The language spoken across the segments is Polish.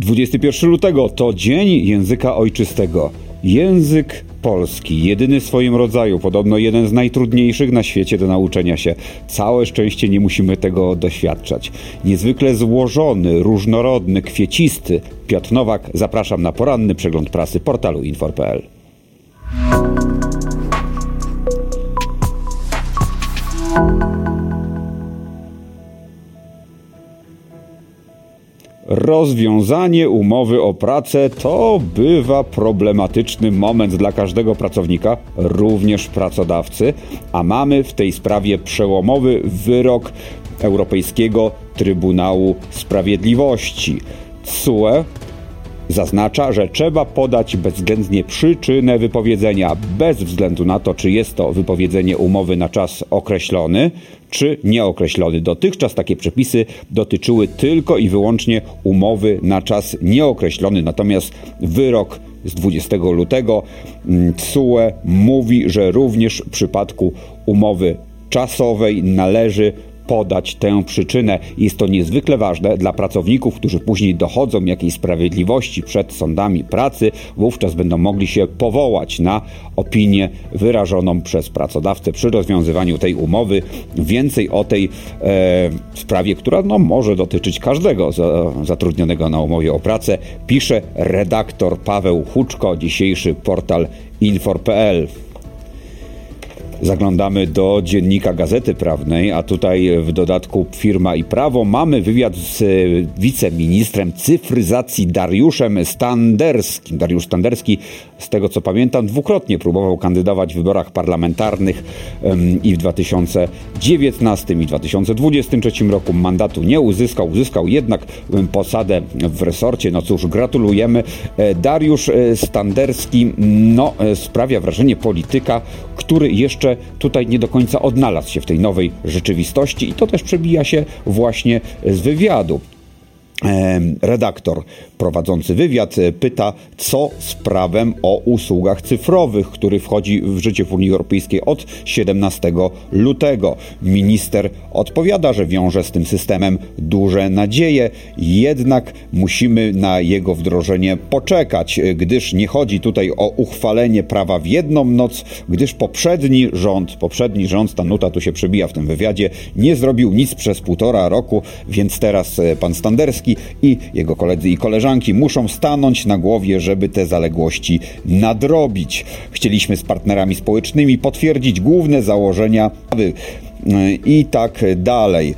21 lutego to Dzień Języka Ojczystego. Język polski, jedyny w swoim rodzaju, podobno jeden z najtrudniejszych na świecie do nauczenia się. Całe szczęście nie musimy tego doświadczać. Niezwykle złożony, różnorodny, kwiecisty. Piotr Nowak, zapraszam na poranny przegląd prasy portalu infor.pl. Rozwiązanie umowy o pracę to bywa problematyczny moment dla każdego pracownika, również pracodawcy, a mamy w tej sprawie przełomowy wyrok Europejskiego Trybunału Sprawiedliwości. CUE Zaznacza, że trzeba podać bezwzględnie przyczynę wypowiedzenia, bez względu na to, czy jest to wypowiedzenie umowy na czas określony, czy nieokreślony. Dotychczas takie przepisy dotyczyły tylko i wyłącznie umowy na czas nieokreślony, natomiast wyrok z 20 lutego CUE mówi, że również w przypadku umowy czasowej należy podać tę przyczynę. Jest to niezwykle ważne dla pracowników, którzy później dochodzą jakiejś sprawiedliwości przed sądami pracy, wówczas będą mogli się powołać na opinię wyrażoną przez pracodawcę przy rozwiązywaniu tej umowy. Więcej o tej e, sprawie, która no, może dotyczyć każdego za, zatrudnionego na umowie o pracę, pisze redaktor Paweł Huczko, dzisiejszy portal infor.pl. Zaglądamy do dziennika Gazety Prawnej, a tutaj w dodatku Firma i Prawo mamy wywiad z wiceministrem cyfryzacji Dariuszem Standerskim. Dariusz Standerski, z tego co pamiętam, dwukrotnie próbował kandydować w wyborach parlamentarnych i w 2019 i 2023 roku mandatu nie uzyskał. Uzyskał jednak posadę w resorcie. No cóż, gratulujemy. E, Dariusz e, Standerski no, e, sprawia wrażenie polityka, który jeszcze jeszcze tutaj nie do końca odnalazł się w tej nowej rzeczywistości i to też przebija się właśnie z wywiadu redaktor prowadzący wywiad e, pyta, co z prawem o usługach cyfrowych, który wchodzi w życie w Unii Europejskiej od 17 lutego. Minister odpowiada, że wiąże z tym systemem duże nadzieje, jednak musimy na jego wdrożenie poczekać, e, gdyż nie chodzi tutaj o uchwalenie prawa w jedną noc, gdyż poprzedni rząd, poprzedni rząd, ta nuta tu się przebija w tym wywiadzie, nie zrobił nic przez półtora roku, więc teraz e, pan Standerski i jego koledzy i koleżanki muszą stanąć na głowie, żeby te zaległości nadrobić. Chcieliśmy z partnerami społecznymi potwierdzić główne założenia i tak dalej.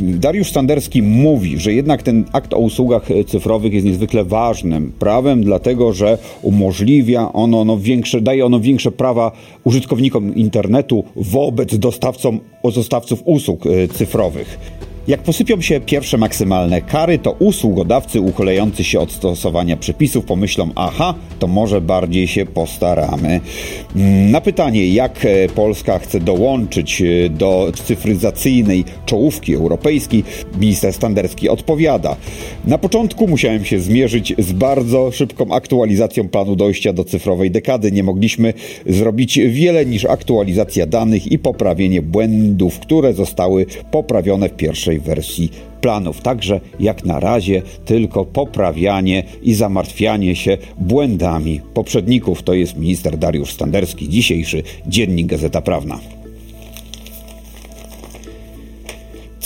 Dariusz Sanderski mówi, że jednak ten akt o usługach cyfrowych jest niezwykle ważnym prawem, dlatego że umożliwia ono no, większe, daje ono większe prawa użytkownikom internetu wobec dostawcom, dostawców usług e, cyfrowych. Jak posypią się pierwsze maksymalne kary, to usługodawcy uchylający się od stosowania przepisów pomyślą, aha, to może bardziej się postaramy. Na pytanie, jak e, Polska chce dołączyć e, do cyfryzacyjnej czołówki europejskiej, minister Standerski odpowiada. Na początku musiałem się zmierzyć z bardzo szybką aktualizacją planu dojścia do cyfrowej dekady. Nie mogliśmy zrobić wiele niż aktualizacja danych i poprawienie błędów, które zostały poprawione w pierwszej wersji planów. Także jak na razie tylko poprawianie i zamartwianie się błędami poprzedników. To jest minister Dariusz Standerski, dzisiejszy dziennik Gazeta Prawna.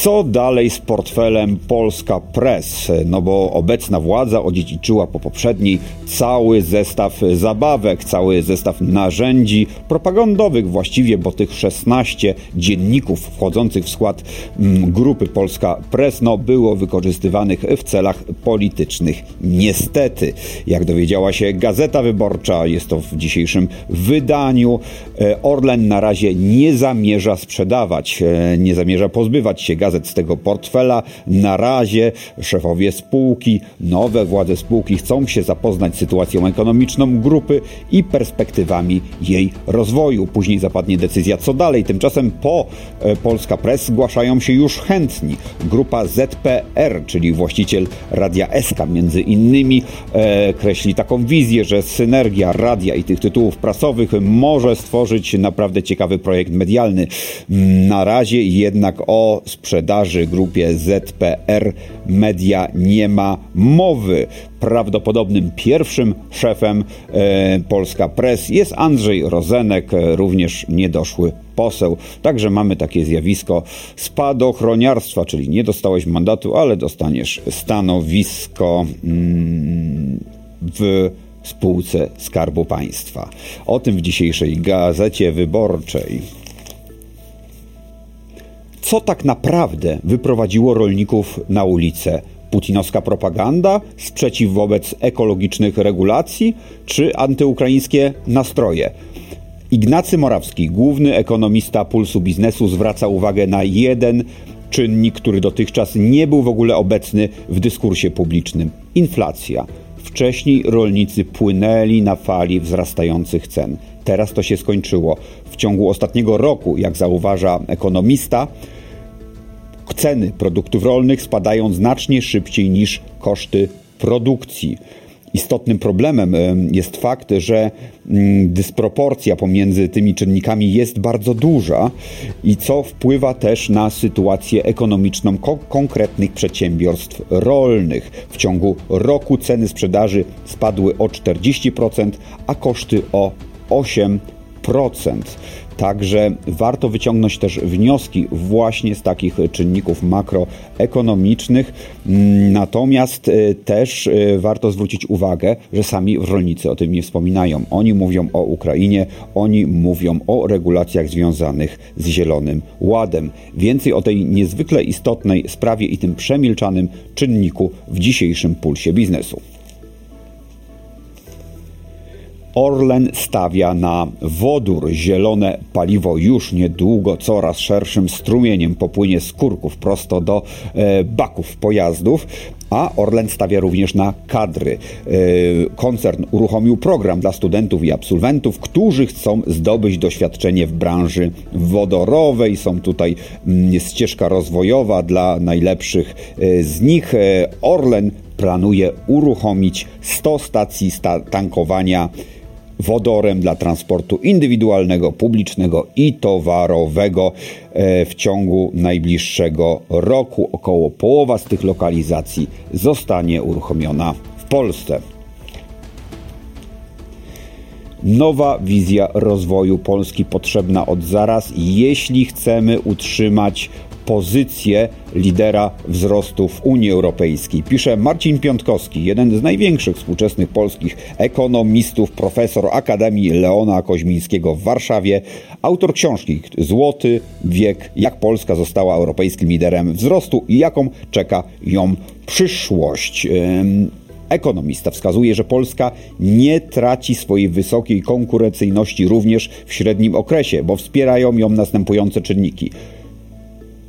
Co dalej z portfelem Polska Press? No bo obecna władza odziedziczyła po poprzedniej cały zestaw zabawek, cały zestaw narzędzi propagandowych właściwie, bo tych 16 dzienników wchodzących w skład mm, grupy Polska Press no, było wykorzystywanych w celach politycznych. Niestety, jak dowiedziała się Gazeta Wyborcza, jest to w dzisiejszym wydaniu, e, Orlen na razie nie zamierza sprzedawać, e, nie zamierza pozbywać się gazet z tego portfela. Na razie szefowie spółki, nowe władze spółki chcą się zapoznać z sytuacją ekonomiczną grupy i perspektywami jej rozwoju. Później zapadnie decyzja, co dalej. Tymczasem po e, Polska Press zgłaszają się już chętni. Grupa ZPR, czyli właściciel Radia SK między innymi, e, kreśli taką wizję, że synergia radia i tych tytułów prasowych może stworzyć naprawdę ciekawy projekt medialny. Na razie jednak o sprzedaży sprzedaży grupie ZPR Media nie ma mowy. Prawdopodobnym pierwszym szefem e, Polska Press jest Andrzej Rozenek, e, również niedoszły poseł. Także mamy takie zjawisko spadochroniarstwa, czyli nie dostałeś mandatu, ale dostaniesz stanowisko mm, w spółce Skarbu Państwa. O tym w dzisiejszej gazecie wyborczej. Co tak naprawdę wyprowadziło rolników na ulicę? Putinowska propaganda, sprzeciw wobec ekologicznych regulacji czy antyukraińskie nastroje? Ignacy Morawski, główny ekonomista Pulsu Biznesu, zwraca uwagę na jeden czynnik, który dotychczas nie był w ogóle obecny w dyskursie publicznym inflacja. Wcześniej rolnicy płynęli na fali wzrastających cen. Teraz to się skończyło. W ciągu ostatniego roku, jak zauważa ekonomista, ceny produktów rolnych spadają znacznie szybciej niż koszty produkcji. Istotnym problemem jest fakt, że mm, dysproporcja pomiędzy tymi czynnikami jest bardzo duża i co wpływa też na sytuację ekonomiczną konkretnych przedsiębiorstw rolnych. W ciągu roku ceny sprzedaży spadły o 40%, a koszty o 8%. Także warto wyciągnąć też wnioski właśnie z takich czynników makroekonomicznych. Natomiast e, też e, warto zwrócić uwagę, że sami rolnicy o tym nie wspominają. Oni mówią o Ukrainie, oni mówią o regulacjach związanych z Zielonym Ładem. Więcej o tej niezwykle istotnej sprawie i tym przemilczanym czynniku w dzisiejszym pulsie biznesu. Orlen stawia na wodór. Zielone paliwo już niedługo coraz szerszym strumieniem popłynie z kurków prosto do e, baków pojazdów. A Orlen stawia również na kadry. E, koncern uruchomił program dla studentów i absolwentów, którzy chcą zdobyć doświadczenie w branży wodorowej. Są tutaj mm, ścieżka rozwojowa dla najlepszych e, z nich. Orlen planuje uruchomić 100 stacji tankowania wodorem dla transportu indywidualnego, publicznego i towarowego e, w ciągu najbliższego roku. Około połowa z tych lokalizacji zostanie uruchomiona w Polsce. Nowa wizja rozwoju Polski potrzebna od zaraz, jeśli chcemy utrzymać pozycję lidera wzrostu w Unii Europejskiej. Pisze Marcin Piątkowski, jeden z największych współczesnych polskich ekonomistów, profesor Akademii Leona Koźmińskiego w Warszawie, autor książki Złoty wiek, jak Polska została europejskim liderem wzrostu i jaką czeka ją przyszłość. Ekonomista wskazuje, że Polska nie traci swojej wysokiej konkurencyjności również w średnim okresie, bo wspierają ją następujące czynniki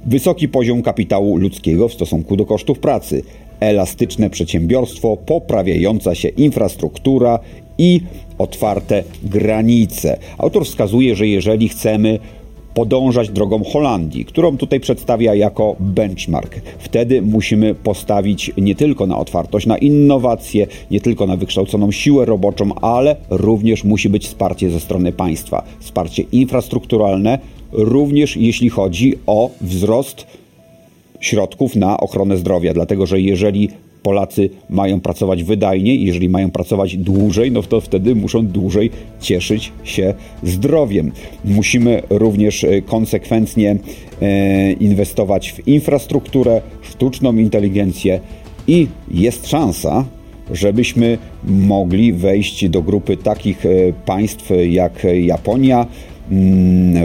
wysoki poziom kapitału ludzkiego w stosunku do kosztów pracy, elastyczne przedsiębiorstwo, poprawiająca się infrastruktura i otwarte granice. Autor wskazuje, że jeżeli chcemy podążać drogą Holandii, którą tutaj przedstawia jako benchmark. Wtedy musimy postawić nie tylko na otwartość, na innowacje, nie tylko na wykształconą siłę roboczą, ale również musi być wsparcie ze strony państwa. Wsparcie infrastrukturalne, również jeśli chodzi o wzrost środków na ochronę zdrowia, dlatego że jeżeli Polacy mają pracować wydajniej, jeżeli mają pracować dłużej, no to wtedy muszą dłużej cieszyć się zdrowiem. Musimy również e, konsekwentnie e, inwestować w infrastrukturę, sztuczną inteligencję i jest szansa, żebyśmy mogli wejść do grupy takich e, państw jak Japonia,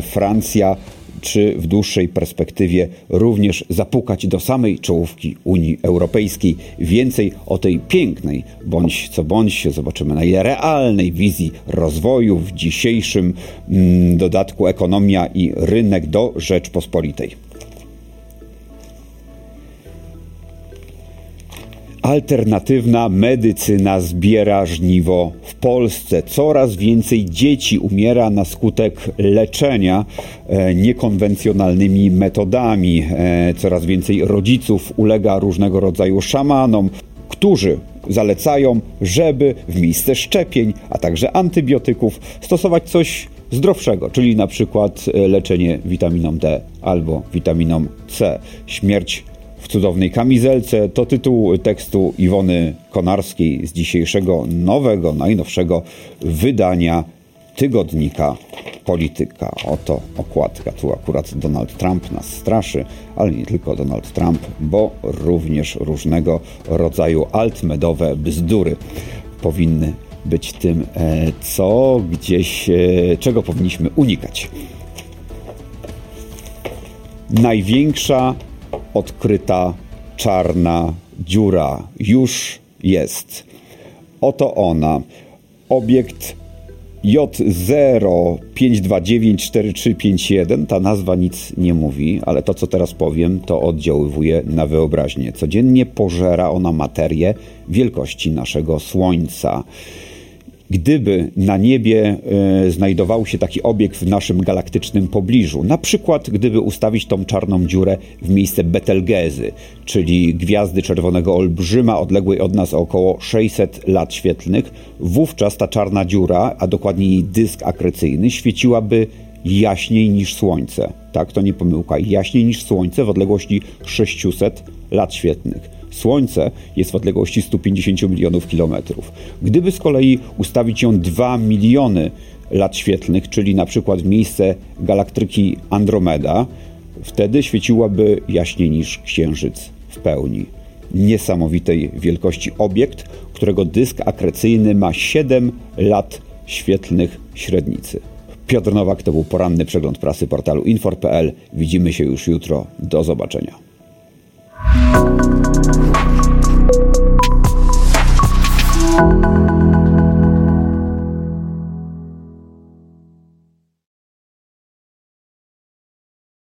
Francja, czy w dłuższej perspektywie również zapukać do samej czołówki Unii Europejskiej. Więcej o tej pięknej, bądź co bądź, zobaczymy na jej realnej wizji rozwoju w dzisiejszym mm, dodatku ekonomia i rynek do Rzeczpospolitej. Alternatywna medycyna zbiera żniwo w Polsce. Coraz więcej dzieci umiera na skutek leczenia e, niekonwencjonalnymi metodami. E, coraz więcej rodziców ulega różnego rodzaju szamanom, którzy zalecają, żeby w miejsce szczepień, a także antybiotyków stosować coś zdrowszego, czyli na przykład e, leczenie witaminą D albo witaminą C. Śmierć w cudownej kamizelce to tytuł tekstu Iwony Konarskiej z dzisiejszego nowego, najnowszego wydania tygodnika Polityka. Oto okładka. Tu akurat Donald Trump nas straszy, ale nie tylko Donald Trump, bo również różnego rodzaju altmedowe bzdury powinny być tym, e, co gdzieś, e, czego powinniśmy unikać. Największa odkryta czarna dziura już jest. Oto ona. Obiekt J05294351, ta nazwa nic nie mówi, ale to co teraz powiem, to oddziaływuje na wyobraźnię. Codziennie pożera ona materię wielkości naszego Słońca. Gdyby na niebie e, znajdował się taki obiekt w naszym galaktycznym pobliżu, na przykład gdyby ustawić tą czarną dziurę w miejsce Betelgezy, czyli gwiazdy czerwonego olbrzyma odległej od nas o około 600 lat świetlnych, wówczas ta czarna dziura, a dokładniej jej dysk akrecyjny, świeciłaby jaśniej niż Słońce. Tak, to nie pomyłka, jaśniej niż Słońce w odległości 600 lat świetlnych. Słońce jest w odległości 150 milionów kilometrów. Gdyby z kolei ustawić ją 2 miliony lat świetlnych, czyli na przykład miejsce galaktyki Andromeda, wtedy świeciłaby jaśniej niż Księżyc w pełni. Niesamowitej wielkości obiekt, którego dysk akrecyjny ma 7 lat świetlnych średnicy. Piotr Nowak to był poranny przegląd prasy portalu infor.pl. Widzimy się już jutro. Do zobaczenia.